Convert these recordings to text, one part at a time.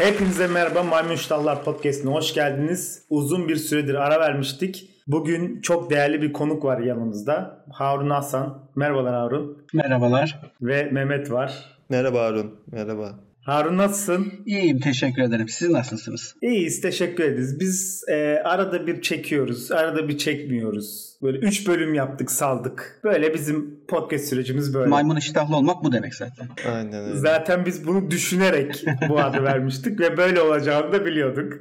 Hepinize merhaba Maymun İştahlar Podcast'ine hoş geldiniz. Uzun bir süredir ara vermiştik. Bugün çok değerli bir konuk var yanımızda. Harun Hasan. Merhabalar Harun. Merhabalar. Ve Mehmet var. Merhaba Harun. Merhaba. Harun nasılsın? İyiyim teşekkür ederim. Siz nasılsınız? İyiyiz teşekkür ederiz. Biz e, arada bir çekiyoruz, arada bir çekmiyoruz. Böyle 3 bölüm yaptık saldık. Böyle bizim podcast sürecimiz böyle. Maymun iştahlı olmak bu demek zaten. Aynen öyle. Zaten biz bunu düşünerek bu adı vermiştik ve böyle olacağını da biliyorduk.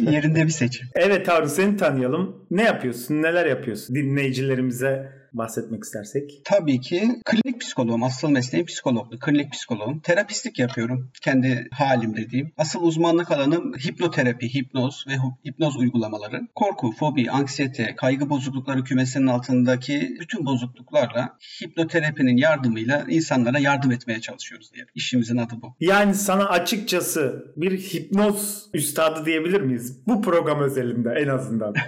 Yerinde bir seçim. Evet Harun seni tanıyalım. Ne yapıyorsun, neler yapıyorsun dinleyicilerimize bahsetmek istersek? Tabii ki klinik psikoloğum. Asıl mesleğim psikologlu. Klinik psikoloğum. Terapistlik yapıyorum. Kendi halim dediğim. Asıl uzmanlık alanım hipnoterapi, hipnoz ve hipnoz uygulamaları. Korku, fobi, anksiyete, kaygı bozuklukları kümesinin altındaki bütün bozukluklarla hipnoterapinin yardımıyla insanlara yardım etmeye çalışıyoruz diye. İşimizin adı bu. Yani sana açıkçası bir hipnoz üstadı diyebilir miyiz? Bu program özelinde en azından.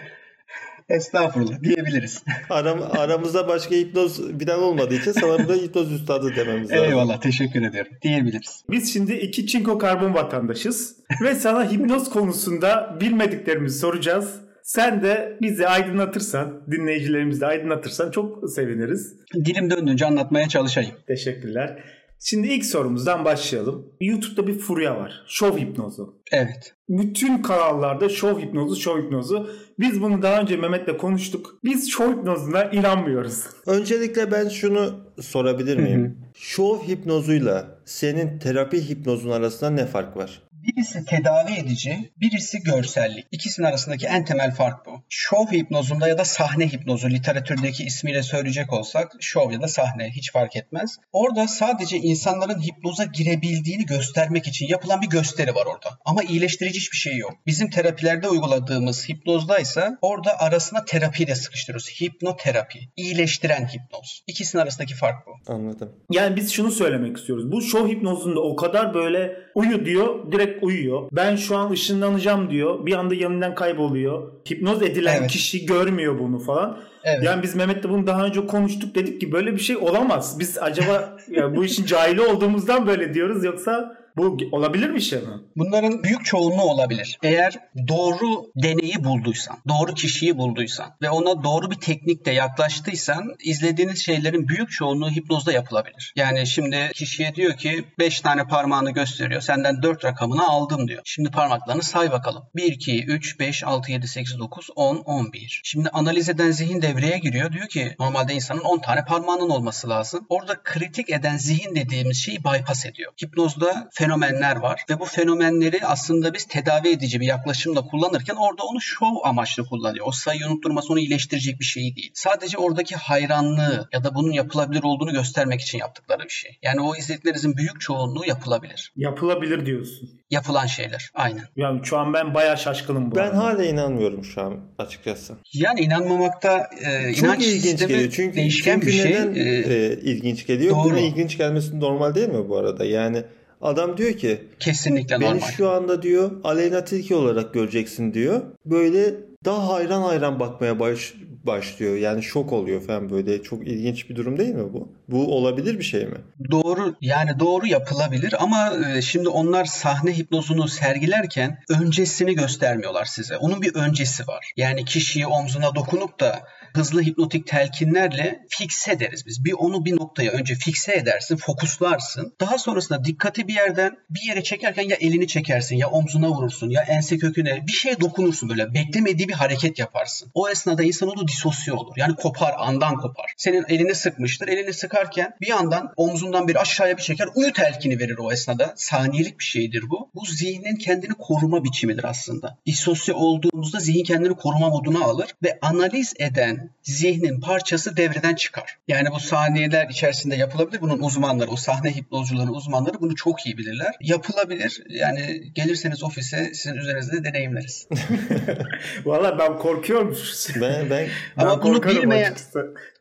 Estağfurullah diyebiliriz. Aram, aramızda başka hipnoz bilen olmadığı için sana burada hipnoz üstadı dememiz lazım. Eyvallah teşekkür ediyorum. Diyebiliriz. Biz şimdi iki çinko karbon vatandaşız ve sana hipnoz konusunda bilmediklerimizi soracağız. Sen de bizi aydınlatırsan, dinleyicilerimizi de aydınlatırsan çok seviniriz. Dilim döndüğünce anlatmaya çalışayım. Teşekkürler. Şimdi ilk sorumuzdan başlayalım. YouTube'da bir furya var. Şov hipnozu. Evet. Bütün kanallarda şov hipnozu, şov hipnozu. Biz bunu daha önce Mehmet'le konuştuk. Biz şov hipnozuna inanmıyoruz. Öncelikle ben şunu sorabilir miyim? Şov hipnozuyla senin terapi hipnozun arasında ne fark var? Birisi tedavi edici, birisi görsellik. İkisinin arasındaki en temel fark bu. Şov hipnozunda ya da sahne hipnozu literatürdeki ismiyle söyleyecek olsak şov ya da sahne hiç fark etmez. Orada sadece insanların hipnoza girebildiğini göstermek için yapılan bir gösteri var orada. Ama iyileştirici hiçbir şey yok. Bizim terapilerde uyguladığımız hipnozdaysa orada arasına terapiyi de sıkıştırıyoruz. Hipnoterapi. İyileştiren hipnoz. İkisinin arasındaki fark bu. Anladım. Yani biz şunu söylemek istiyoruz. Bu şov hipnozunda o kadar böyle uyu diyor direkt uyuyor. Ben şu an ışınlanacağım diyor. Bir anda yanından kayboluyor. Hipnoz edilen Evet. kişi görmüyor bunu falan. Evet. Yani biz Mehmet'le bunu daha önce konuştuk dedik ki böyle bir şey olamaz. Biz acaba ya bu işin cahili olduğumuzdan böyle diyoruz yoksa bu olabilir bir şey mi? Bunların büyük çoğunluğu olabilir. Eğer doğru deneyi bulduysan, doğru kişiyi bulduysan ve ona doğru bir teknikle yaklaştıysan izlediğiniz şeylerin büyük çoğunluğu hipnozda yapılabilir. Yani şimdi kişiye diyor ki 5 tane parmağını gösteriyor. Senden 4 rakamını aldım diyor. Şimdi parmaklarını say bakalım. 1, 2, 3, 5, 6, 7, 8, 9, 10, 11. Şimdi analiz eden zihin devreye giriyor. Diyor ki normalde insanın 10 tane parmağının olması lazım. Orada kritik eden zihin dediğimiz şeyi bypass ediyor. Hipnozda fenomenler var ve bu fenomenleri aslında biz tedavi edici bir yaklaşımla kullanırken orada onu şov amaçlı kullanıyor. O sayıyı unutturması onu iyileştirecek bir şey değil. Sadece oradaki hayranlığı ya da bunun yapılabilir olduğunu göstermek için yaptıkları bir şey. Yani o izlediklerinizin büyük çoğunluğu yapılabilir. Yapılabilir diyorsun. Yapılan şeyler. Aynen. Yani şu an ben bayağı şaşkınım bu. Ben arada. hala inanmıyorum şu an açıkçası. Yani inanmamakta e, Çok inanç ilginç geliyor. Çünkü, değişken çünkü bir şey. neden E, e, ilginç geliyor? doğru. Buna ilginç gelmesi normal değil mi bu arada? Yani adam diyor ki kesinlikle beni normal. şu anda diyor Aleyna Tilki olarak göreceksin diyor. Böyle daha hayran hayran bakmaya baş, başlıyor. Yani şok oluyor falan böyle. Çok ilginç bir durum değil mi bu? Bu olabilir bir şey mi? Doğru yani doğru yapılabilir ama e, şimdi onlar sahne hipnozunu sergilerken öncesini göstermiyorlar size. Onun bir öncesi var. Yani kişiyi omzuna dokunup da hızlı hipnotik telkinlerle fikse ederiz biz. Bir onu bir noktaya önce fikse edersin, fokuslarsın. Daha sonrasında dikkati bir yerden bir yere çekerken ya elini çekersin ya omzuna vurursun ya ense köküne bir şeye dokunursun böyle. Beklemediği bir hareket yaparsın. O esnada insan onu disosye olur. Yani kopar, andan kopar. Senin elini sıkmıştır. Elini sıkarken bir yandan omzundan bir aşağıya bir çeker. Uyu telkini verir o esnada. Saniyelik bir şeydir bu. Bu zihnin kendini koruma biçimidir aslında. Disosye olduğumuzda zihin kendini koruma moduna alır ve analiz eden zihnin parçası devreden çıkar. Yani bu saniyeler içerisinde yapılabilir. Bunun uzmanları, o sahne hipnozcuların uzmanları bunu çok iyi bilirler. Yapılabilir. Yani gelirseniz ofise sizin üzerinizde deneyimleriz. Valla ben korkuyorum. Ben ben Ama bunu bilmeyen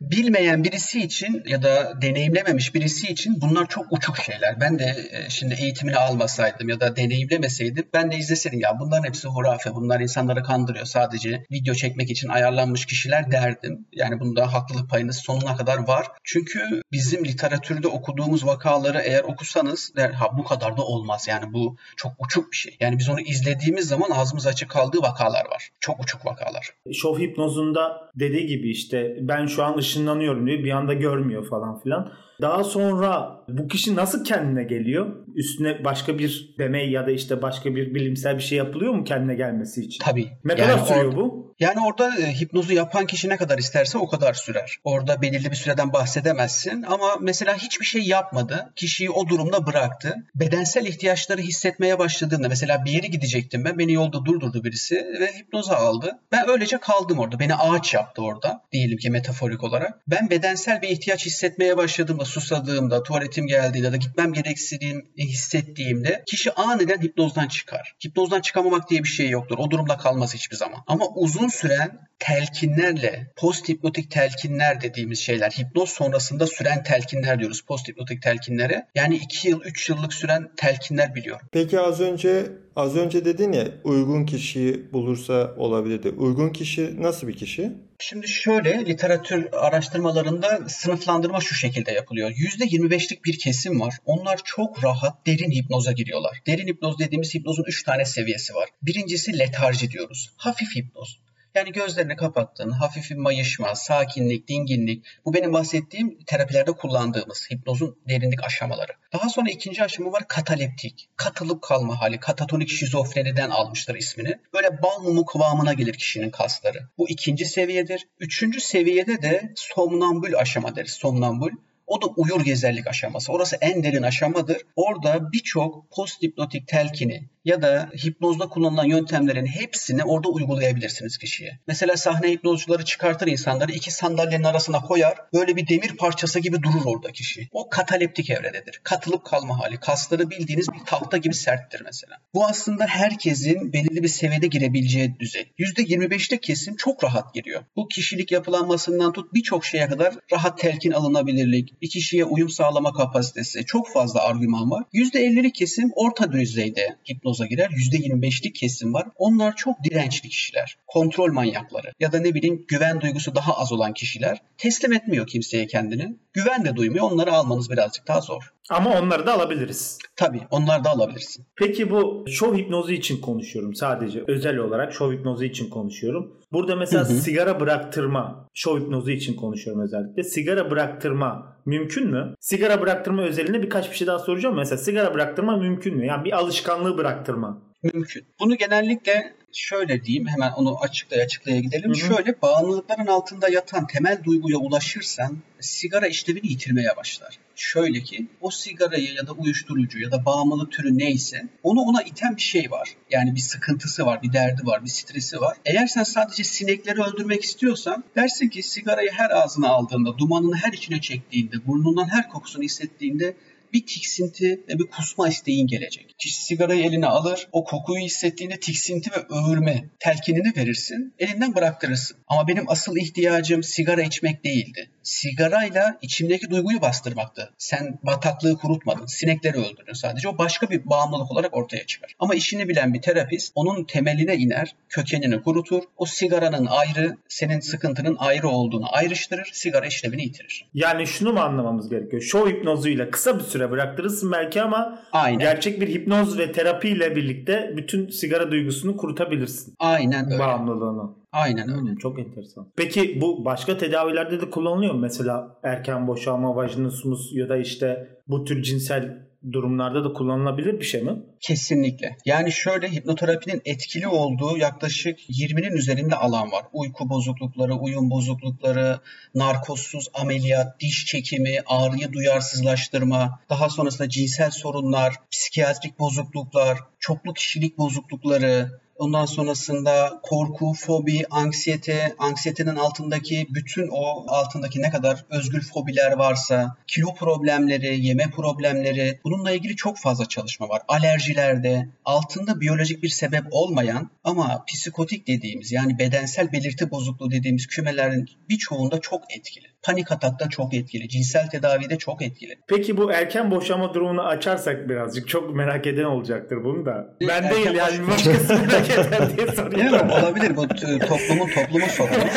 bilmeyen birisi için ya da deneyimlememiş birisi için bunlar çok uçuk şeyler. Ben de e, şimdi eğitimini almasaydım ya da deneyimlemeseydim ben de izleseydim ya bunların hepsi hurafe. Bunlar insanları kandırıyor. Sadece video çekmek için ayarlanmış kişiler derdim. Yani bunda haklılık payınız sonuna kadar var. Çünkü bizim literatürde okuduğumuz vakaları eğer okusanız der, ha bu kadar da olmaz. Yani bu çok uçuk bir şey. Yani biz onu izlediğimiz zaman ağzımız açık kaldığı vakalar var. Çok uçuk vakalar. Şov hipnozunda dediği gibi işte ben şu an ışınlanıyorum diyor bir anda görmüyor falan filan. Daha sonra bu kişi nasıl kendine geliyor? Üstüne başka bir deney ya da işte başka bir bilimsel bir şey yapılıyor mu kendine gelmesi için? Tabii. Ne kadar yani sürüyor or- bu? Yani orada e, hipnozu yapan kişi ne kadar isterse o kadar sürer. Orada belirli bir süreden bahsedemezsin ama mesela hiçbir şey yapmadı. Kişiyi o durumda bıraktı. Bedensel ihtiyaçları hissetmeye başladığında mesela bir yere gidecektim ben. Beni yolda durdurdu birisi ve hipnoza aldı. Ben öylece kaldım orada. Beni ağaç yaptı orada. Diyelim ki metaforik olarak. Ben bedensel bir ihtiyaç hissetmeye başladığımda susadığımda, tuvaletim geldiğinde ya da gitmem gereksindiğini hissettiğimde kişi aniden hipnozdan çıkar. Hipnozdan çıkamamak diye bir şey yoktur. O durumda kalmaz hiçbir zaman. Ama uzun süren telkinlerle, post hipnotik telkinler dediğimiz şeyler, hipnoz sonrasında süren telkinler diyoruz post hipnotik telkinlere. Yani 2 yıl, 3 yıllık süren telkinler biliyorum. Peki az önce az önce dedin ya uygun kişiyi bulursa olabilirdi. Uygun kişi nasıl bir kişi? Şimdi şöyle literatür araştırmalarında sınıflandırma şu şekilde yapılıyor. %25'lik bir kesim var. Onlar çok rahat derin hipnoza giriyorlar. Derin hipnoz dediğimiz hipnozun 3 tane seviyesi var. Birincisi letarji diyoruz. Hafif hipnoz. Yani gözlerini kapattın, hafif bir mayışma, sakinlik, dinginlik. Bu benim bahsettiğim terapilerde kullandığımız hipnozun derinlik aşamaları. Daha sonra ikinci aşama var kataleptik. Katılıp kalma hali. Katatonik şizofreniden almıştır ismini. Böyle bal mumu kıvamına gelir kişinin kasları. Bu ikinci seviyedir. Üçüncü seviyede de somnambül aşama deriz. Somnambül. O da uyur gezerlik aşaması. Orası en derin aşamadır. Orada birçok post hipnotik telkini ya da hipnozda kullanılan yöntemlerin hepsini orada uygulayabilirsiniz kişiye. Mesela sahne hipnozcuları çıkartır insanları iki sandalyenin arasına koyar. Böyle bir demir parçası gibi durur orada kişi. O kataleptik evrededir. Katılıp kalma hali. Kasları bildiğiniz bir tahta gibi serttir mesela. Bu aslında herkesin belirli bir seviyede girebileceği düzey. %25'lik kesim çok rahat giriyor. Bu kişilik yapılanmasından tut birçok şeye kadar rahat telkin alınabilirlik, bir kişiye uyum sağlama kapasitesi çok fazla argüman var. %50'lik kesim orta düzeyde hipnoza girer. %25'lik kesim var. Onlar çok dirençli kişiler. Kontrol manyakları ya da ne bileyim güven duygusu daha az olan kişiler. Teslim etmiyor kimseye kendini. Güven de duymuyor. Onları almanız birazcık daha zor. Ama onları da alabiliriz. Tabii onları da alabilirsin. Peki bu şov hipnozu için konuşuyorum sadece. Özel olarak şov hipnozu için konuşuyorum. Burada mesela hı hı. sigara bıraktırma, şov hipnozu için konuşuyorum özellikle. Sigara bıraktırma mümkün mü? Sigara bıraktırma özelinde birkaç bir şey daha soracağım. Mesela sigara bıraktırma mümkün mü? Yani bir alışkanlığı bıraktırma. Mümkün. Bunu genellikle şöyle diyeyim hemen onu açıklaya açıklaya gidelim. Hı hı. Şöyle bağımlılıkların altında yatan temel duyguya ulaşırsan sigara işlevini yitirmeye başlar. Şöyle ki o sigarayı ya da uyuşturucu ya da bağımlılık türü neyse onu ona iten bir şey var. Yani bir sıkıntısı var, bir derdi var, bir stresi var. Eğer sen sadece sinekleri öldürmek istiyorsan dersin ki sigarayı her ağzına aldığında, dumanını her içine çektiğinde, burnundan her kokusunu hissettiğinde bir tiksinti ve bir kusma isteğin gelecek. Kişi sigarayı eline alır, o kokuyu hissettiğinde tiksinti ve öğürme telkinini verirsin, elinden bıraktırırsın. Ama benim asıl ihtiyacım sigara içmek değildi. Sigarayla içimdeki duyguyu bastırmaktı. Sen bataklığı kurutmadın, sinekleri öldürdün sadece. O başka bir bağımlılık olarak ortaya çıkar. Ama işini bilen bir terapist onun temeline iner, kökenini kurutur. O sigaranın ayrı, senin sıkıntının ayrı olduğunu ayrıştırır, sigara işlevini yitirir. Yani şunu mu anlamamız gerekiyor? Şov hipnozuyla kısa bir süre bıraktırırsın belki ama Aynen. gerçek bir hipnoz ve terapiyle birlikte bütün sigara duygusunu kurutabilirsin. Aynen öyle. Bağımlılığını. Aynen öyle. Hmm, çok enteresan. Peki bu başka tedavilerde de kullanılıyor mu? Mesela erken boşalma, vajinismus ya da işte bu tür cinsel durumlarda da kullanılabilir bir şey mi? Kesinlikle. Yani şöyle hipnoterapinin etkili olduğu yaklaşık 20'nin üzerinde alan var. Uyku bozuklukları, uyum bozuklukları, narkozsuz ameliyat, diş çekimi, ağrıyı duyarsızlaştırma, daha sonrasında cinsel sorunlar, psikiyatrik bozukluklar, çoklu kişilik bozuklukları, Ondan sonrasında korku, fobi, anksiyete, anksiyetenin altındaki bütün o altındaki ne kadar özgül fobiler varsa, kilo problemleri, yeme problemleri bununla ilgili çok fazla çalışma var. Alerjilerde altında biyolojik bir sebep olmayan ama psikotik dediğimiz yani bedensel belirti bozukluğu dediğimiz kümelerin birçoğunda çok etkili. Panik atakta çok etkili, cinsel tedavide çok etkili. Peki bu erken boşanma durumunu açarsak birazcık çok merak eden olacaktır bunu da. Ben erken değil yani başkası merak eder diye soruyorum. Olabilir bu toplumun toplumun sorunu.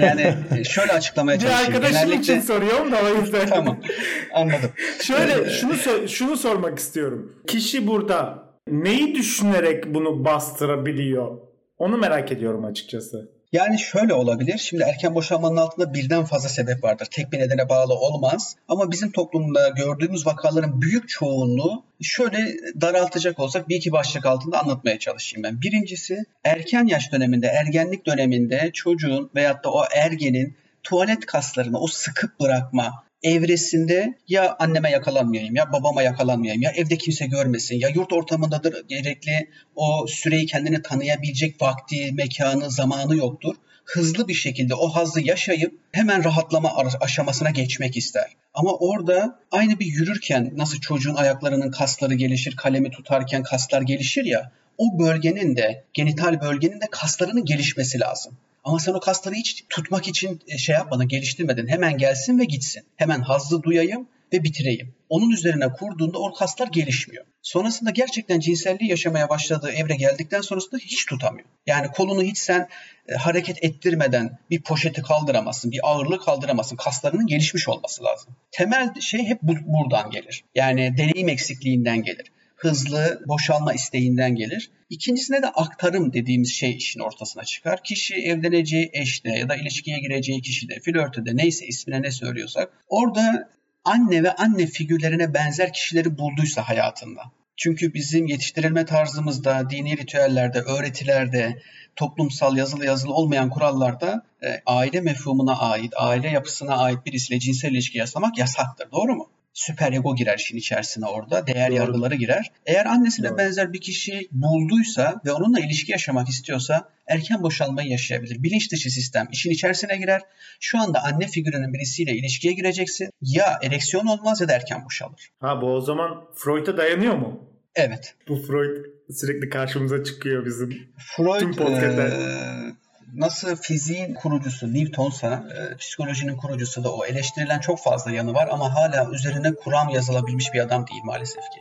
Yani şöyle açıklamaya çalışayım. Bir arkadaşım Genellikle... için soruyorum da o yüzden. tamam anladım. Şöyle ee, şunu şunu sormak istiyorum. Kişi burada neyi düşünerek bunu bastırabiliyor? Onu merak ediyorum açıkçası. Yani şöyle olabilir. Şimdi erken boşanmanın altında birden fazla sebep vardır. Tek bir nedene bağlı olmaz. Ama bizim toplumda gördüğümüz vakaların büyük çoğunluğu şöyle daraltacak olsak bir iki başlık altında anlatmaya çalışayım ben. Birincisi erken yaş döneminde, ergenlik döneminde çocuğun veyahut da o ergenin tuvalet kaslarını o sıkıp bırakma, evresinde ya anneme yakalanmayayım ya babama yakalanmayayım ya evde kimse görmesin ya yurt ortamındadır gerekli o süreyi kendini tanıyabilecek vakti, mekanı, zamanı yoktur. Hızlı bir şekilde o hazzı yaşayıp hemen rahatlama aşamasına geçmek ister. Ama orada aynı bir yürürken nasıl çocuğun ayaklarının kasları gelişir, kalemi tutarken kaslar gelişir ya o bölgenin de genital bölgenin de kaslarının gelişmesi lazım. Ama sen o kasları hiç tutmak için e, şey yapmadın, geliştirmedin. Hemen gelsin ve gitsin. Hemen hazzı duyayım ve bitireyim. Onun üzerine kurduğunda o kaslar gelişmiyor. Sonrasında gerçekten cinselliği yaşamaya başladığı evre geldikten sonrasında hiç tutamıyor. Yani kolunu hiç sen e, hareket ettirmeden bir poşeti kaldıramazsın, bir ağırlığı kaldıramazsın. Kaslarının gelişmiş olması lazım. Temel şey hep bu, buradan gelir. Yani deneyim eksikliğinden gelir hızlı boşalma isteğinden gelir. İkincisine de aktarım dediğimiz şey işin ortasına çıkar. Kişi evleneceği eşte ya da ilişkiye gireceği kişide, flörtede neyse ismine ne söylüyorsak orada anne ve anne figürlerine benzer kişileri bulduysa hayatında. Çünkü bizim yetiştirilme tarzımızda, dini ritüellerde, öğretilerde, toplumsal yazılı yazılı olmayan kurallarda e, aile mefhumuna ait, aile yapısına ait birisiyle cinsel ilişki yasamak yasaktır. Doğru mu? Süper ego girer işin içerisine orada. Değer Doğru. yargıları girer. Eğer annesine Doğru. benzer bir kişi bulduysa ve onunla ilişki yaşamak istiyorsa erken boşalmayı yaşayabilir. Bilinç dışı sistem işin içerisine girer. Şu anda anne figürünün birisiyle ilişkiye gireceksin. Ya ereksiyon olmaz ya da erken boşalır. Ha bu o zaman Freud'a dayanıyor mu? Evet. Bu Freud sürekli karşımıza çıkıyor bizim Freud, tüm podcast'te. E, nasıl fiziğin kurucusu Newton'sa e, psikolojinin kurucusu da o eleştirilen çok fazla yanı var ama hala üzerine kuram yazılabilmiş bir adam değil maalesef ki.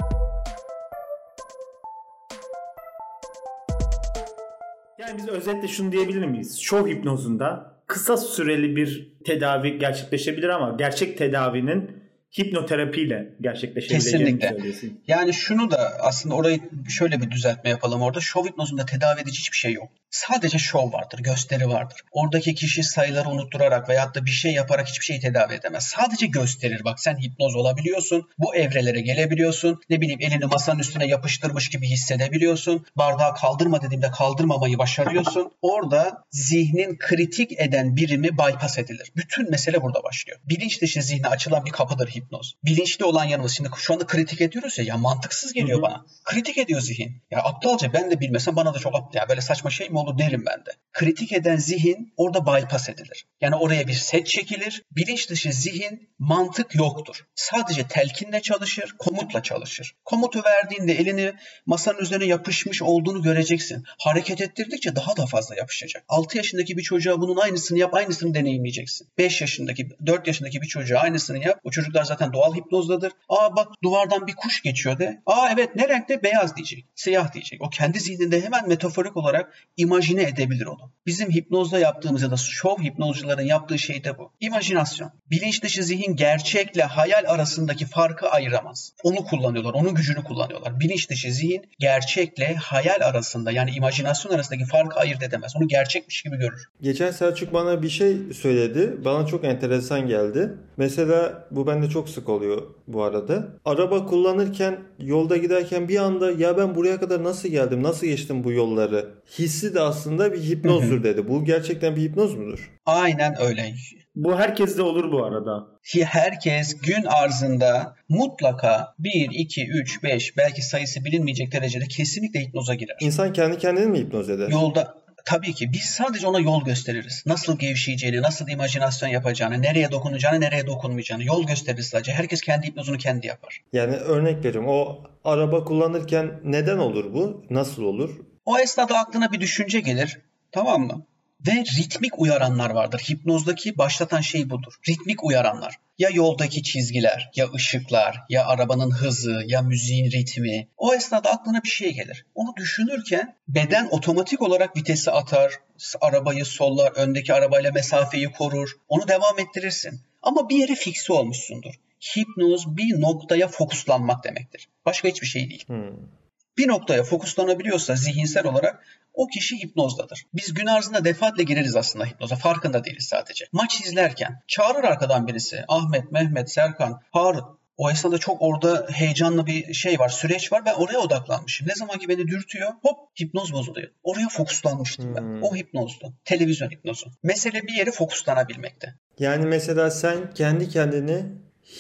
Yani biz özetle şunu diyebilir miyiz? Şov hipnozunda kısa süreli bir tedavi gerçekleşebilir ama gerçek tedavinin hipnoterapiyle gerçekleşebileceğini söylüyorsun. Yani şunu da aslında orayı şöyle bir düzeltme yapalım orada. Şov hipnozunda tedavi edici hiçbir şey yok. Sadece şov vardır, gösteri vardır. Oradaki kişi sayıları unutturarak veyahut da bir şey yaparak hiçbir şeyi tedavi edemez. Sadece gösterir. Bak sen hipnoz olabiliyorsun. Bu evrelere gelebiliyorsun. Ne bileyim elini masanın üstüne yapıştırmış gibi hissedebiliyorsun. Bardağı kaldırma dediğimde kaldırmamayı başarıyorsun. Orada zihnin kritik eden birimi bypass edilir. Bütün mesele burada başlıyor. Bilinç dışı zihne açılan bir kapıdır hipnoz. Bilinçli olan yanımız. Şimdi şu anda kritik ediyoruz ya. Ya mantıksız geliyor Hı-hı. bana. Kritik ediyor zihin. Ya aptalca ben de bilmesem bana da çok aptal. Ya böyle saçma şey mi olur derim ben de. Kritik eden zihin orada bypass edilir. Yani oraya bir set çekilir. Bilinç dışı zihin mantık yoktur. Sadece telkinle çalışır, komutla çalışır. Komutu verdiğinde elini masanın üzerine yapışmış olduğunu göreceksin. Hareket ettirdikçe daha da fazla yapışacak. 6 yaşındaki bir çocuğa bunun aynısını yap, aynısını deneyimleyeceksin. 5 yaşındaki, 4 yaşındaki bir çocuğa aynısını yap. O çocuklar zaten doğal hipnozdadır. Aa bak duvardan bir kuş geçiyor de. Aa evet ne renkte? Beyaz diyecek. Siyah diyecek. O kendi zihninde hemen metaforik olarak imajine edebilir onu. Bizim hipnozda yaptığımız ya da şov hipnozcuların yaptığı şey de bu. İmajinasyon. Bilinç dışı zihin gerçekle hayal arasındaki farkı ayıramaz. Onu kullanıyorlar, onun gücünü kullanıyorlar. Bilinç dışı zihin gerçekle hayal arasında yani imajinasyon arasındaki farkı ayırt edemez. Onu gerçekmiş gibi görür. Geçen Selçuk bana bir şey söyledi. Bana çok enteresan geldi. Mesela bu bende çok sık oluyor bu arada. Araba kullanırken yolda giderken bir anda ya ben buraya kadar nasıl geldim, nasıl geçtim bu yolları hissi de aslında bir hipnozdur dedi. Bu gerçekten bir hipnoz mudur? Aynen öyle. Bu herkeste olur bu arada. Herkes gün arzında mutlaka 1, 2, 3, 5 belki sayısı bilinmeyecek derecede kesinlikle hipnoza girer. İnsan kendi kendini mi hipnoz eder? Yolda tabii ki biz sadece ona yol gösteririz. Nasıl gevşeyeceğini, nasıl imajinasyon yapacağını, nereye dokunacağını, nereye dokunmayacağını yol gösteririz sadece. Herkes kendi hipnozunu kendi yapar. Yani örnek veriyorum o araba kullanırken neden olur bu? Nasıl olur? O esnada aklına bir düşünce gelir. Tamam mı? Ve ritmik uyaranlar vardır. Hipnozdaki başlatan şey budur. Ritmik uyaranlar. Ya yoldaki çizgiler, ya ışıklar, ya arabanın hızı, ya müziğin ritmi. O esnada aklına bir şey gelir. Onu düşünürken beden otomatik olarak vitesi atar, arabayı sollar, öndeki arabayla mesafeyi korur. Onu devam ettirirsin. Ama bir yere fikse olmuşsundur. Hipnoz bir noktaya fokuslanmak demektir. Başka hiçbir şey değil. Hmm bir noktaya fokuslanabiliyorsa zihinsel olarak o kişi hipnozdadır. Biz gün arzında defaatle gireriz aslında hipnoza. Farkında değiliz sadece. Maç izlerken çağırır arkadan birisi. Ahmet, Mehmet, Serkan, Harun. O esnada çok orada heyecanlı bir şey var, süreç var. Ben oraya odaklanmışım. Ne zaman ki beni dürtüyor, hop hipnoz bozuluyor. Oraya fokuslanmıştım ben. Hmm. O hipnozdu. Televizyon hipnozu. Mesele bir yere fokuslanabilmekte. Yani mesela sen kendi kendini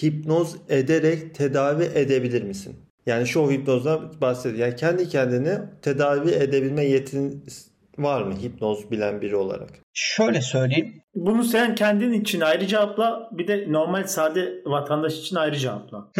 hipnoz ederek tedavi edebilir misin? Yani şov hipnozdan bahsediyor. Yani kendi kendini tedavi edebilme yetin var mı hipnoz bilen biri olarak? Şöyle söyleyeyim. Bunu sen kendin için ayrı cevapla bir de normal sade vatandaş için ayrı cevapla.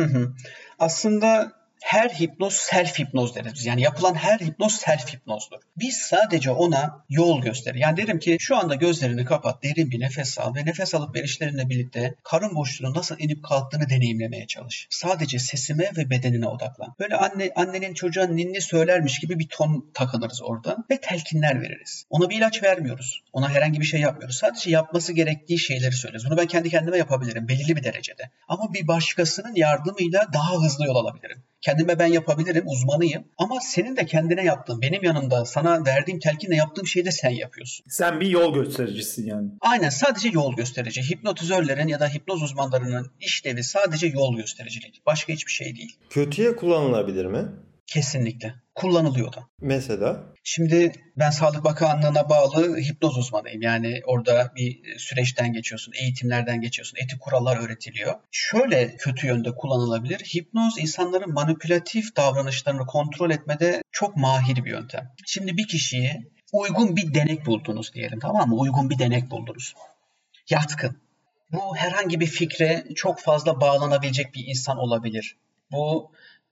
Aslında her hipnoz self hipnoz deriz Yani yapılan her hipnoz self hipnozdur. Biz sadece ona yol gösterir. Yani derim ki şu anda gözlerini kapat, derin bir nefes al ve nefes alıp verişlerinle birlikte karın boşluğunun nasıl inip kalktığını deneyimlemeye çalış. Sadece sesime ve bedenine odaklan. Böyle anne annenin çocuğa ninni söylermiş gibi bir ton takınırız orada ve telkinler veririz. Ona bir ilaç vermiyoruz. Ona herhangi bir şey yapmıyoruz. Sadece yapması gerektiği şeyleri söylüyoruz. Bunu ben kendi kendime yapabilirim belirli bir derecede. Ama bir başkasının yardımıyla daha hızlı yol alabilirim. Kendime ben yapabilirim, uzmanıyım. Ama senin de kendine yaptığın, benim yanımda sana verdiğim telkinle yaptığım şeyi de sen yapıyorsun. Sen bir yol göstericisin yani. Aynen sadece yol gösterici. Hipnotizörlerin ya da hipnoz uzmanlarının işlevi sadece yol göstericilik. Başka hiçbir şey değil. Kötüye kullanılabilir mi? Kesinlikle. Kullanılıyor da. Mesela? Şimdi ben Sağlık Bakanlığı'na bağlı hipnoz uzmanıyım. Yani orada bir süreçten geçiyorsun, eğitimlerden geçiyorsun, etik kurallar öğretiliyor. Şöyle kötü yönde kullanılabilir. Hipnoz insanların manipülatif davranışlarını kontrol etmede çok mahir bir yöntem. Şimdi bir kişiyi uygun bir denek buldunuz diyelim tamam mı? Uygun bir denek buldunuz. Yatkın. Bu herhangi bir fikre çok fazla bağlanabilecek bir insan olabilir. Bu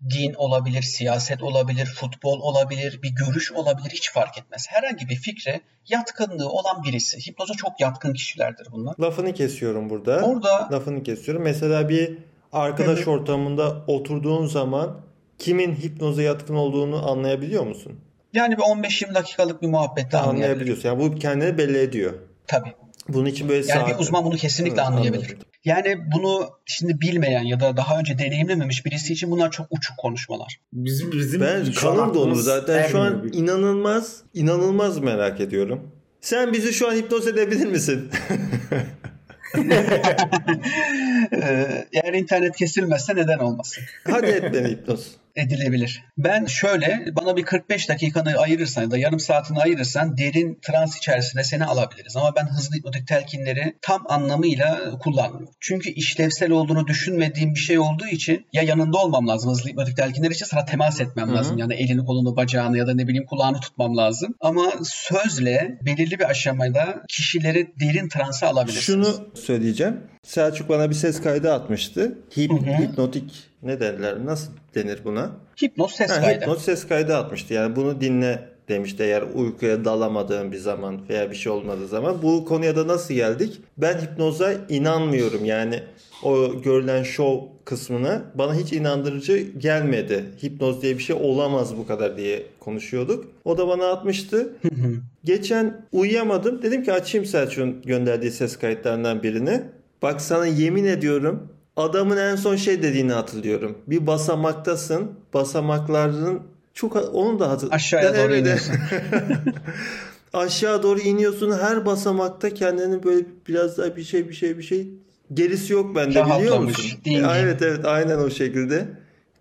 din olabilir, siyaset olabilir, futbol olabilir, bir görüş olabilir hiç fark etmez. Herhangi bir fikre yatkınlığı olan birisi. Hipnoza çok yatkın kişilerdir bunlar. Lafını kesiyorum burada. Orada lafını kesiyorum. Mesela bir arkadaş evet. ortamında oturduğun zaman kimin hipnoza yatkın olduğunu anlayabiliyor musun? Yani bir 15-20 dakikalık bir muhabbette anlayabiliyorsun. Yani bu kendini belli ediyor. Tabii. Bunun için böyle Yani saat... bir uzman bunu kesinlikle evet, anlayabilir. Anladım. Yani bunu şimdi bilmeyen ya da daha önce deneyimlememiş birisi için bunlar çok uçuk konuşmalar. Bizim bizim ben kanım dolu zaten şu an bir. inanılmaz inanılmaz merak ediyorum. Sen bizi şu an hipnoz edebilir misin? Eğer internet kesilmezse neden olmasın? Hadi et beni hipnoz edilebilir. Ben şöyle bana bir 45 dakikanı ayırırsan ya da yarım saatini ayırırsan derin trans içerisine seni alabiliriz. Ama ben hızlı hipnotik telkinleri tam anlamıyla kullanmıyorum. Çünkü işlevsel olduğunu düşünmediğim bir şey olduğu için ya yanında olmam lazım hızlı hipnotik telkinler için sana temas etmem Hı-hı. lazım. Yani elini kolunu bacağını ya da ne bileyim kulağını tutmam lazım. Ama sözle belirli bir aşamada kişileri derin transa alabilirsiniz. Şunu söyleyeceğim. Selçuk bana bir ses kaydı atmıştı. Hip, hipnotik ne derler? Nasıl denir buna? Hipnoz ses ha, kaydı. Hipnoz ses kaydı atmıştı. Yani bunu dinle demişti eğer uykuya dalamadığım bir zaman veya bir şey olmadığı zaman. Bu konuya da nasıl geldik? Ben hipnoza inanmıyorum. Yani o görülen şov kısmına bana hiç inandırıcı gelmedi. Hipnoz diye bir şey olamaz bu kadar diye konuşuyorduk. O da bana atmıştı. Geçen uyuyamadım. Dedim ki açayım Selçuk'un gönderdiği ses kayıtlarından birini. Bak sana yemin ediyorum adamın en son şey dediğini hatırlıyorum. Bir basamaktasın. Basamakların çok onu da hatırlıyorum. Aşağıya doğru iniyorsun. Aşağı doğru iniyorsun. Her basamakta kendini böyle biraz daha bir şey bir şey bir şey gerisi yok bende biliyor musun? Dingin. Evet evet aynen o şekilde.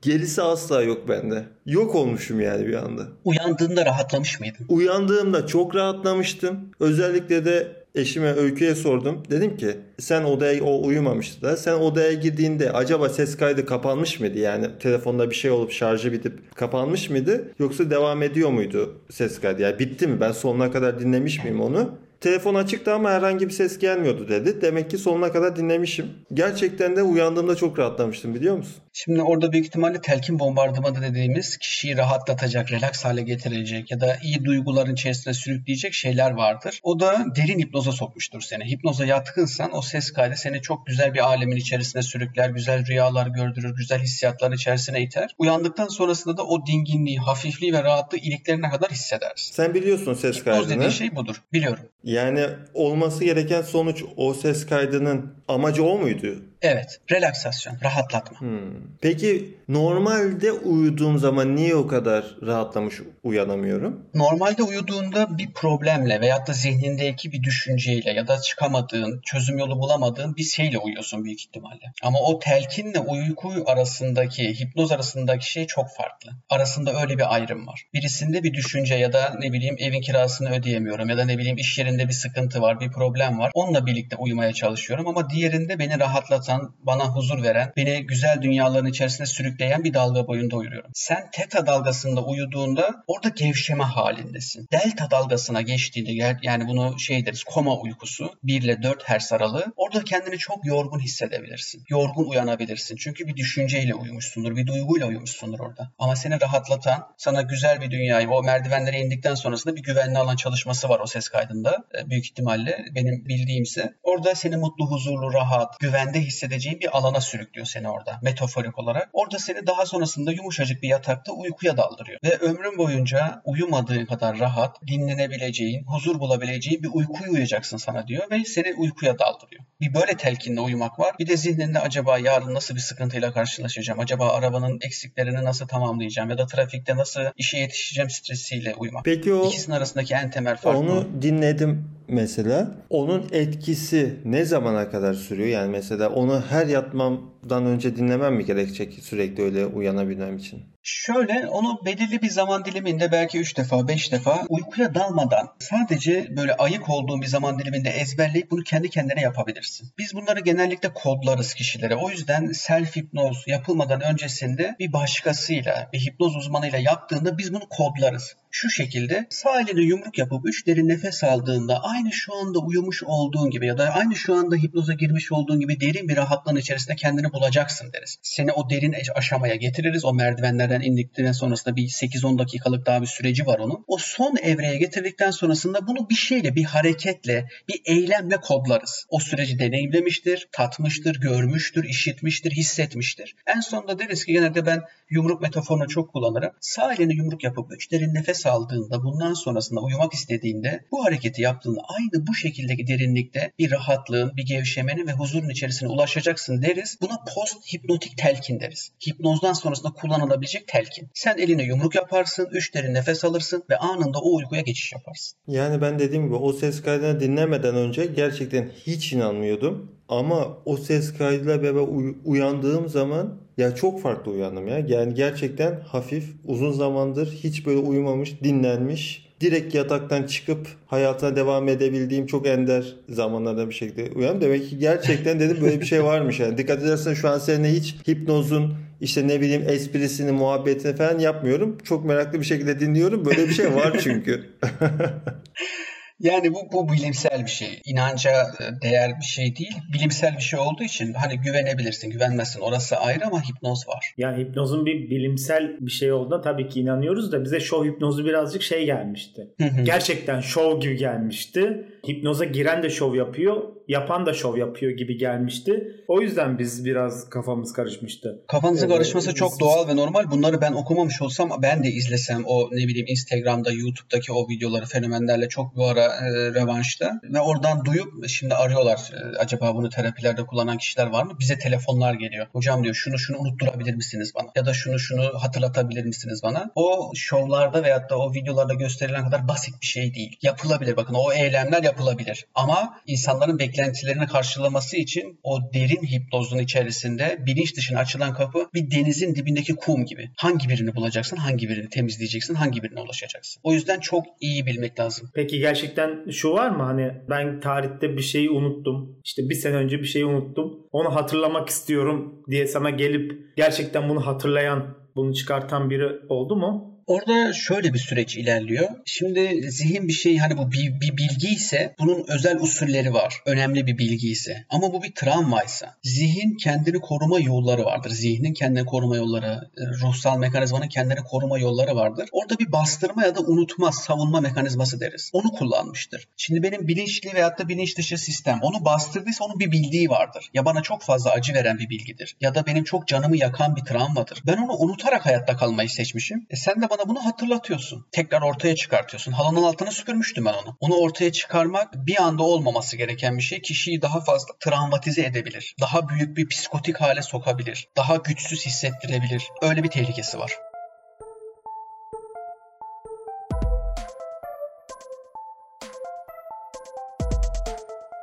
Gerisi asla yok bende. Yok olmuşum yani bir anda. Uyandığında rahatlamış mıydın? Uyandığımda çok rahatlamıştım. Özellikle de eşime Öykü'ye sordum. Dedim ki sen odaya o uyumamıştı da sen odaya girdiğinde acaba ses kaydı kapanmış mıydı? Yani telefonda bir şey olup şarjı bitip kapanmış mıydı? Yoksa devam ediyor muydu ses kaydı? Yani bitti mi? Ben sonuna kadar dinlemiş miyim onu? Telefon açıktı ama herhangi bir ses gelmiyordu dedi. Demek ki sonuna kadar dinlemişim. Gerçekten de uyandığımda çok rahatlamıştım biliyor musun? Şimdi orada büyük ihtimalle telkin bombardımanı dediğimiz kişiyi rahatlatacak, relax hale getirecek ya da iyi duyguların içerisine sürükleyecek şeyler vardır. O da derin hipnoza sokmuştur seni. Hipnoza yatkınsan o ses kaydı seni çok güzel bir alemin içerisine sürükler, güzel rüyalar gördürür, güzel hissiyatların içerisine iter. Uyandıktan sonrasında da o dinginliği, hafifliği ve rahatlığı iliklerine kadar hissedersin. Sen biliyorsun ses Hipnoz kaydını. dediğin şey budur. Biliyorum. Yani olması gereken sonuç o ses kaydının amacı o muydu? Evet. Relaksasyon, rahatlatma. Hmm. Peki normalde uyuduğum zaman niye o kadar rahatlamış uyanamıyorum? Normalde uyuduğunda bir problemle veyahut da zihnindeki bir düşünceyle ya da çıkamadığın, çözüm yolu bulamadığın bir şeyle uyuyorsun büyük ihtimalle. Ama o telkinle uyku arasındaki, hipnoz arasındaki şey çok farklı. Arasında öyle bir ayrım var. Birisinde bir düşünce ya da ne bileyim evin kirasını ödeyemiyorum ya da ne bileyim iş yerinde bir sıkıntı var, bir problem var. Onunla birlikte uyumaya çalışıyorum ama diğerinde beni rahatlatan, bana huzur veren, beni güzel dünyaların içerisine sürükleyen bir dalga boyunda uyuyorum. Sen teta dalgasında uyuduğunda orada gevşeme halindesin. Delta dalgasına geçtiğinde yani bunu şey deriz koma uykusu 1 ile 4 Hz aralığı orada kendini çok yorgun hissedebilirsin. Yorgun uyanabilirsin. Çünkü bir düşünceyle uyumuşsundur, bir duyguyla uyumuşsundur orada. Ama seni rahatlatan, sana güzel bir dünyayı, o merdivenlere indikten sonrasında bir güvenli alan çalışması var o ses kaydında. E, büyük ihtimalle benim bildiğimse. Orada seni mutlu, huzurlu, rahat, güvende hissedeceğin bir alana sürüklüyor seni orada metaforik olarak. Orada seni daha sonrasında yumuşacık bir yatakta uykuya daldırıyor. Ve ömrün boyunca uyumadığın kadar rahat, dinlenebileceğin, huzur bulabileceğin bir uykuyu uyuyacaksın sana diyor ve seni uykuya daldırıyor. Bir böyle telkinle uyumak var. Bir de zihninde acaba yarın nasıl bir sıkıntıyla karşılaşacağım? Acaba arabanın eksiklerini nasıl tamamlayacağım? Ya da trafikte nasıl işe yetişeceğim stresiyle uyumak. Peki o İkisinin arasındaki en temel fark onu dinledim mesela. Onun etkisi ne zamana kadar sürüyor? Yani mesela onu her yatmamdan önce dinlemem mi gerekecek sürekli öyle uyanabilmem için? Şöyle onu belirli bir zaman diliminde belki 3 defa 5 defa uykuya dalmadan sadece böyle ayık olduğun bir zaman diliminde ezberleyip bunu kendi kendine yapabilirsin. Biz bunları genellikle kodlarız kişilere. O yüzden self hipnoz yapılmadan öncesinde bir başkasıyla, bir hipnoz uzmanıyla yaptığında biz bunu kodlarız. Şu şekilde sağ elini yumruk yapıp 3 derin nefes aldığında aynı şu anda uyumuş olduğun gibi ya da aynı şu anda hipnoza girmiş olduğun gibi derin bir rahatlığın içerisinde kendini bulacaksın deriz. Seni o derin aşamaya getiririz. O merdivenlerden indikten sonrasında bir 8-10 dakikalık daha bir süreci var onun. O son evreye getirdikten sonrasında bunu bir şeyle, bir hareketle, bir eylemle kodlarız. O süreci deneyimlemiştir, tatmıştır, görmüştür, işitmiştir, hissetmiştir. En sonunda deriz ki genelde ben yumruk metaforunu çok kullanırım. Sağ elini yumruk yapıp 3 derin nefes aldığında bundan sonrasında uyumak istediğinde bu hareketi yaptığında aynı bu şekildeki derinlikte bir rahatlığın, bir gevşemenin ve huzurun içerisine ulaşacaksın deriz. Buna post hipnotik telkin deriz. Hipnozdan sonrasında kullanılabilecek telkin. Sen eline yumruk yaparsın, 3 derin nefes alırsın ve anında o uykuya geçiş yaparsın. Yani ben dediğim gibi o ses kaydını dinlemeden önce gerçekten hiç inanmıyordum. Ama o ses kaydıyla uy- uyandığım zaman ya çok farklı uyandım ya. Yani gerçekten hafif uzun zamandır hiç böyle uyumamış, dinlenmiş. Direkt yataktan çıkıp hayatına devam edebildiğim çok ender zamanlarda bir şekilde uyandım. Demek ki gerçekten dedim böyle bir şey varmış yani. Dikkat edersen şu an seninle hiç hipnozun işte ne bileyim esprisini, muhabbetini falan yapmıyorum. Çok meraklı bir şekilde dinliyorum. Böyle bir şey var çünkü. Yani bu, bu bilimsel bir şey. İnanca e, değer bir şey değil. Bilimsel bir şey olduğu için hani güvenebilirsin, güvenmezsin. Orası ayrı ama hipnoz var. Yani hipnozun bir bilimsel bir şey olduğuna tabii ki inanıyoruz da bize şov hipnozu birazcık şey gelmişti. Hı hı. Gerçekten şov gibi gelmişti. Hipnoza giren de şov yapıyor, yapan da şov yapıyor gibi gelmişti. O yüzden biz biraz kafamız karışmıştı. Kafanızın Evet, karışması biz- çok doğal ve normal. Bunları ben okumamış olsam ben de izlesem o ne bileyim Instagram'da, YouTube'daki o videoları fenomenlerle çok bu ara e, revanşta ve oradan duyup şimdi arıyorlar. E, acaba bunu terapilerde kullanan kişiler var mı? Bize telefonlar geliyor. Hocam diyor şunu şunu unutturabilir misiniz bana? Ya da şunu şunu hatırlatabilir misiniz bana? O şovlarda veyahut da o videolarda gösterilen kadar basit bir şey değil. Yapılabilir. Bakın o eylemler yapılabilir. Ama insanların beklentilerini karşılaması için o derin hipnozun içerisinde bilinç dışına açılan kapı bir denizin dibindeki kum gibi. Hangi birini bulacaksın, hangi birini temizleyeceksin, hangi birine ulaşacaksın. O yüzden çok iyi bilmek lazım. Peki gerçekten şu var mı hani ben tarihte bir şeyi unuttum. İşte bir sene önce bir şeyi unuttum. Onu hatırlamak istiyorum diye sana gelip gerçekten bunu hatırlayan, bunu çıkartan biri oldu mu? Orada şöyle bir süreç ilerliyor. Şimdi zihin bir şey hani bu bir, bir bilgi ise bunun özel usulleri var. Önemli bir bilgi ise. Ama bu bir travmaysa zihin kendini koruma yolları vardır. Zihnin kendini koruma yolları, e, ruhsal mekanizmanın kendini koruma yolları vardır. Orada bir bastırma ya da unutma, savunma mekanizması deriz. Onu kullanmıştır. Şimdi benim bilinçli veyahut da bilinç dışı sistem onu bastırdıysa onun bir bildiği vardır. Ya bana çok fazla acı veren bir bilgidir. Ya da benim çok canımı yakan bir travmadır. Ben onu unutarak hayatta kalmayı seçmişim. E sen de bana bunu hatırlatıyorsun. Tekrar ortaya çıkartıyorsun. Halının altına süpürmüştüm ben onu. Onu ortaya çıkarmak bir anda olmaması gereken bir şey. Kişiyi daha fazla travmatize edebilir. Daha büyük bir psikotik hale sokabilir. Daha güçsüz hissettirebilir. Öyle bir tehlikesi var.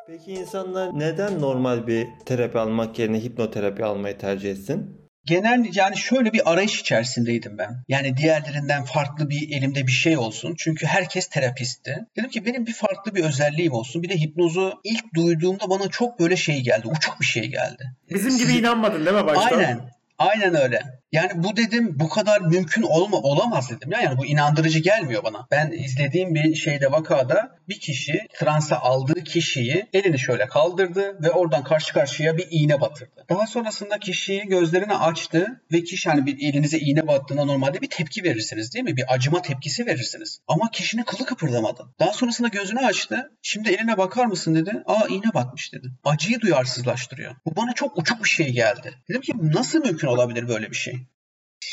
Peki insanlar neden normal bir terapi almak yerine hipnoterapi almayı tercih etsin? Genel yani şöyle bir arayış içerisindeydim ben. Yani diğerlerinden farklı bir elimde bir şey olsun. Çünkü herkes terapistti. Dedim ki benim bir farklı bir özelliğim olsun. Bir de hipnozu ilk duyduğumda bana çok böyle şey geldi. Uçuk bir şey geldi. Bizim gibi inanmadın değil mi başta? Aynen. Aynen öyle. Yani bu dedim bu kadar mümkün olma olamaz dedim. Ya. Yani bu inandırıcı gelmiyor bana. Ben izlediğim bir şeyde vakada bir kişi transa aldığı kişiyi elini şöyle kaldırdı ve oradan karşı karşıya bir iğne batırdı. Daha sonrasında kişiyi gözlerini açtı ve kişi hani bir elinize iğne battığında normalde bir tepki verirsiniz değil mi? Bir acıma tepkisi verirsiniz. Ama kişinin kılı kıpırdamadı. Daha sonrasında gözünü açtı. Şimdi eline bakar mısın dedi. Aa iğne batmış dedi. Acıyı duyarsızlaştırıyor. Bu bana çok uçuk bir şey geldi. Dedim ki nasıl mümkün olabilir böyle bir şey?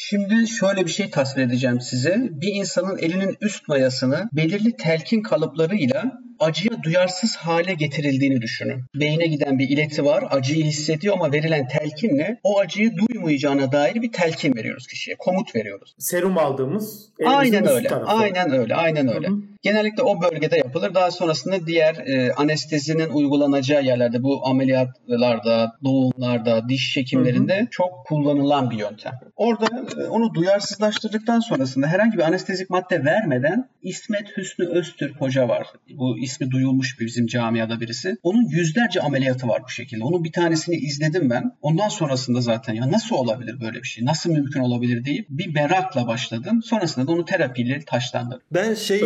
Şimdi şöyle bir şey tasvir edeceğim size. Bir insanın elinin üst mayasını belirli telkin kalıplarıyla acıya duyarsız hale getirildiğini düşünün. Beyne giden bir ileti var, acıyı hissediyor ama verilen telkinle o acıyı duymayacağına dair bir telkin veriyoruz kişiye, komut veriyoruz. Serum aldığımız Aynen öyle. Tarafı. Aynen öyle. Aynen öyle. Hı-hı. Genellikle o bölgede yapılır. Daha sonrasında diğer e, anestezinin uygulanacağı yerlerde bu ameliyatlarda, doğumlarda, diş çekimlerinde Hı-hı. çok kullanılan bir yöntem. Orada e, onu duyarsızlaştırdıktan sonrasında herhangi bir anestezik madde vermeden İsmet Hüsnü Öztürk hoca var. Bu ismi duyulmuş bir bizim camiada birisi. Onun yüzlerce ameliyatı var bu şekilde. Onun bir tanesini izledim ben. Ondan sonrasında zaten ya nasıl olabilir böyle bir şey? Nasıl mümkün olabilir deyip bir merakla başladım. Sonrasında da onu terapiyle taşlandırdım. Ben şeyi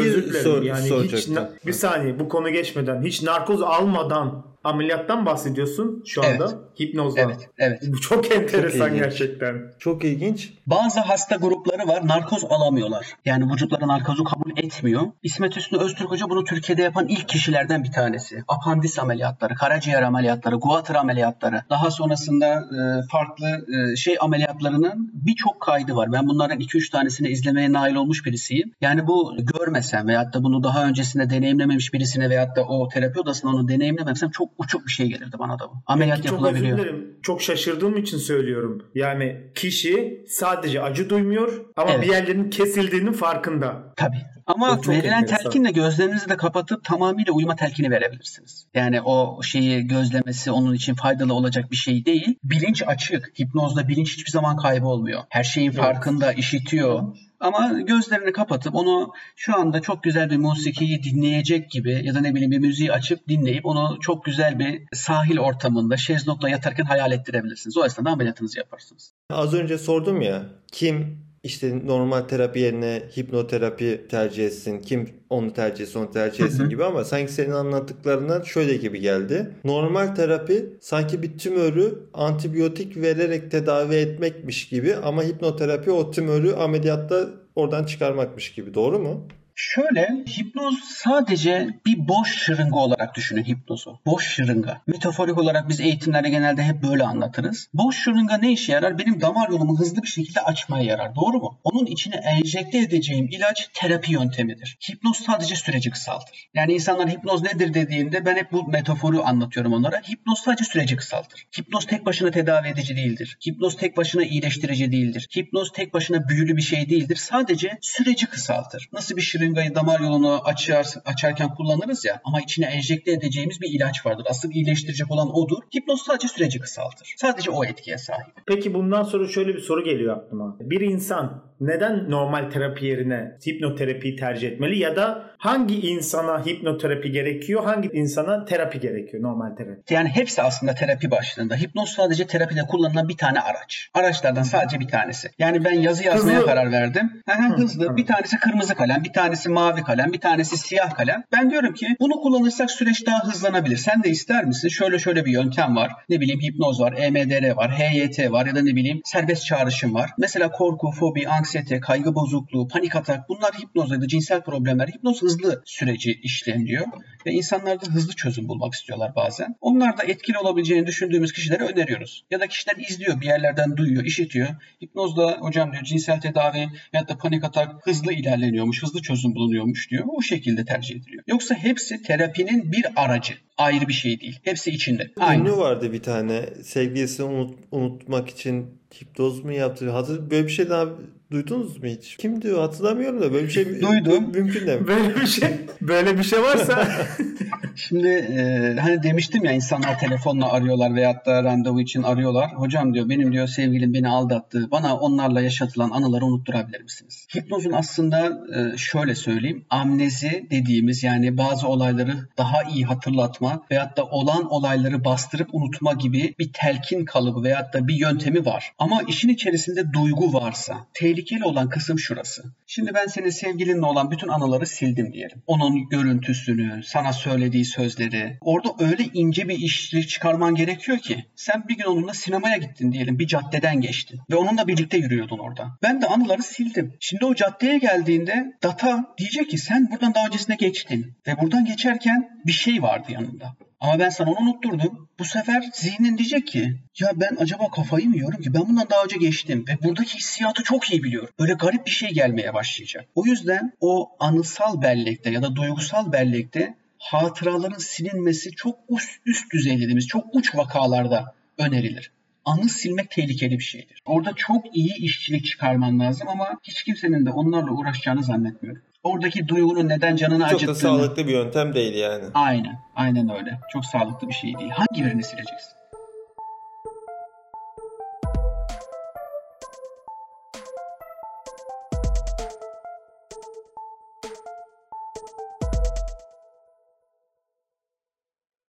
sor, yani. Hiç, bir saniye bu konu geçmeden hiç narkoz almadan ameliyattan bahsediyorsun şu anda. Evet. Hipnozdan. Evet. evet. Bu çok enteresan çok gerçekten. Çok ilginç. Bazı hasta grupları var narkoz alamıyorlar. Yani vücutları narkozu kabul etmiyor. İsmet Hüsnü Öztürk Hoca bunu Türkiye'de yapan ilk kişilerden bir tanesi. Apandis ameliyatları, karaciğer ameliyatları, guatr ameliyatları. Daha sonrasında e, farklı e, şey ameliyatlarının birçok kaydı var. Ben bunların 2-3 tanesini izlemeye nail olmuş birisiyim. Yani bu görmesem veyahut da bunu daha öncesinde deneyimlememiş birisine veyahut da o terapi odasında onu deneyimlememsem çok uçuk bir şey gelirdi bana da bu. Ameliyat Peki, yapılabiliyor. Çok Çok şaşırdığım için söylüyorum. Yani kişi sadece acı duymuyor ama evet. bir yerlerinin kesildiğinin farkında. Tabii. Ama verilen enteresan. telkinle gözlerinizi de kapatıp tamamıyla uyuma telkini verebilirsiniz. Yani o şeyi gözlemesi onun için faydalı olacak bir şey değil. Bilinç açık. Hipnozda bilinç hiçbir zaman kaybolmuyor. Her şeyin farkında, işitiyor. Ama gözlerini kapatıp onu şu anda çok güzel bir musikiyi dinleyecek gibi ya da ne bileyim bir müziği açıp dinleyip onu çok güzel bir sahil ortamında şezlongla yatarken hayal ettirebilirsiniz. O esnada ameliyatınızı yaparsınız. Az önce sordum ya kim işte normal terapi yerine hipnoterapi tercih etsin, kim onu tercih etsin, onu tercih etsin gibi ama sanki senin anlattıklarından şöyle gibi geldi. Normal terapi sanki bir tümörü antibiyotik vererek tedavi etmekmiş gibi ama hipnoterapi o tümörü ameliyatta oradan çıkarmakmış gibi. Doğru mu? Şöyle hipnoz sadece bir boş şırınga olarak düşünün hipnozu. Boş şırınga. Metaforik olarak biz eğitimlerde genelde hep böyle anlatırız. Boş şırınga ne işe yarar? Benim damar yolumu hızlı bir şekilde açmaya yarar. Doğru mu? Onun içine enjekte edeceğim ilaç terapi yöntemidir. Hipnoz sadece süreci kısaltır. Yani insanlar hipnoz nedir dediğinde ben hep bu metaforu anlatıyorum onlara. Hipnoz sadece süreci kısaltır. Hipnoz tek başına tedavi edici değildir. Hipnoz tek başına iyileştirici değildir. Hipnoz tek başına büyülü bir şey değildir. Sadece süreci kısaltır. Nasıl bir şırınga şırıngayı damar yolunu açar, açarken kullanırız ya ama içine enjekte edeceğimiz bir ilaç vardır. Asıl iyileştirecek olan odur. Hipnoz sadece süreci kısaltır. Sadece o etkiye sahip. Peki bundan sonra şöyle bir soru geliyor aklıma. Bir insan neden normal terapi yerine hipnoterapiyi tercih etmeli ya da hangi insana hipnoterapi gerekiyor, hangi insana terapi gerekiyor normal terapi? Yani hepsi aslında terapi başlığında. Hipnoz sadece terapide kullanılan bir tane araç. Araçlardan sadece bir tanesi. Yani ben yazı yazmaya Hızlı. karar verdim. Hı, hızlı. Bir tanesi kırmızı kalem, bir tanesi mavi kalem, bir tanesi siyah kalem. Ben diyorum ki bunu kullanırsak süreç daha hızlanabilir. Sen de ister misin? Şöyle şöyle bir yöntem var. Ne bileyim hipnoz var, EMDR var, HYT var ya da ne bileyim serbest çağrışım var. Mesela korku, fobi, anksiyete, kaygı bozukluğu, panik atak bunlar hipnoz ya da cinsel problemler. Hipnoz hızlı süreci işleniyor ve insanlar da hızlı çözüm bulmak istiyorlar bazen. Onlar da etkili olabileceğini düşündüğümüz kişilere öneriyoruz. Ya da kişiler izliyor, bir yerlerden duyuyor, işitiyor. Hipnozda hocam diyor cinsel tedavi ya da panik atak hızlı ilerleniyormuş, hızlı çözüm bulunuyormuş diyor. O şekilde tercih ediliyor. Yoksa hepsi terapinin bir aracı. Ayrı bir şey değil. Hepsi içinde. Aynı. Ünlü vardı bir tane. Sevgilisini unut- unutmak için hipnoz mu yaptı? Hatır böyle bir şey daha duydunuz mu hiç? Kim diyor hatırlamıyorum da böyle bir şey Duydum. mümkün değil mi? Böyle bir şey böyle bir şey varsa Şimdi e, hani demiştim ya insanlar telefonla arıyorlar veyahut da randevu için arıyorlar. Hocam diyor benim diyor sevgilim beni aldattı. Bana onlarla yaşatılan anıları unutturabilir misiniz? Hipnozun aslında e, şöyle söyleyeyim. Amnezi dediğimiz yani bazı olayları daha iyi hatırlatma veyahut da olan olayları bastırıp unutma gibi bir telkin kalıbı veyahut da bir yöntemi var. Ama işin içerisinde duygu varsa tehlikeli olan kısım şurası. Şimdi ben senin sevgilinle olan bütün anıları sildim diyelim. Onun görüntüsünü, sana söylediği sözleri. Orada öyle ince bir işlik çıkarman gerekiyor ki. Sen bir gün onunla sinemaya gittin diyelim. Bir caddeden geçtin. Ve onunla birlikte yürüyordun orada. Ben de anıları sildim. Şimdi o caddeye geldiğinde data diyecek ki sen buradan daha öncesine geçtin. Ve buradan geçerken bir şey vardı yanında. Ama ben sana onu unutturdum. Bu sefer zihnin diyecek ki ya ben acaba kafayı mı yiyorum ki ben bundan daha önce geçtim ve buradaki hissiyatı çok iyi biliyorum. Böyle garip bir şey gelmeye başlayacak. O yüzden o anısal bellekte ya da duygusal bellekte hatıraların silinmesi çok üst, üst düzey dediğimiz çok uç vakalarda önerilir. Anı silmek tehlikeli bir şeydir. Orada çok iyi işçilik çıkarman lazım ama hiç kimsenin de onlarla uğraşacağını zannetmiyorum. Oradaki duygunun neden canını Çok da acıttığını... sağlıklı bir yöntem değil yani. Aynen. Aynen öyle. Çok sağlıklı bir şey değil. Hangi birini sileceksin?